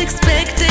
unexpected.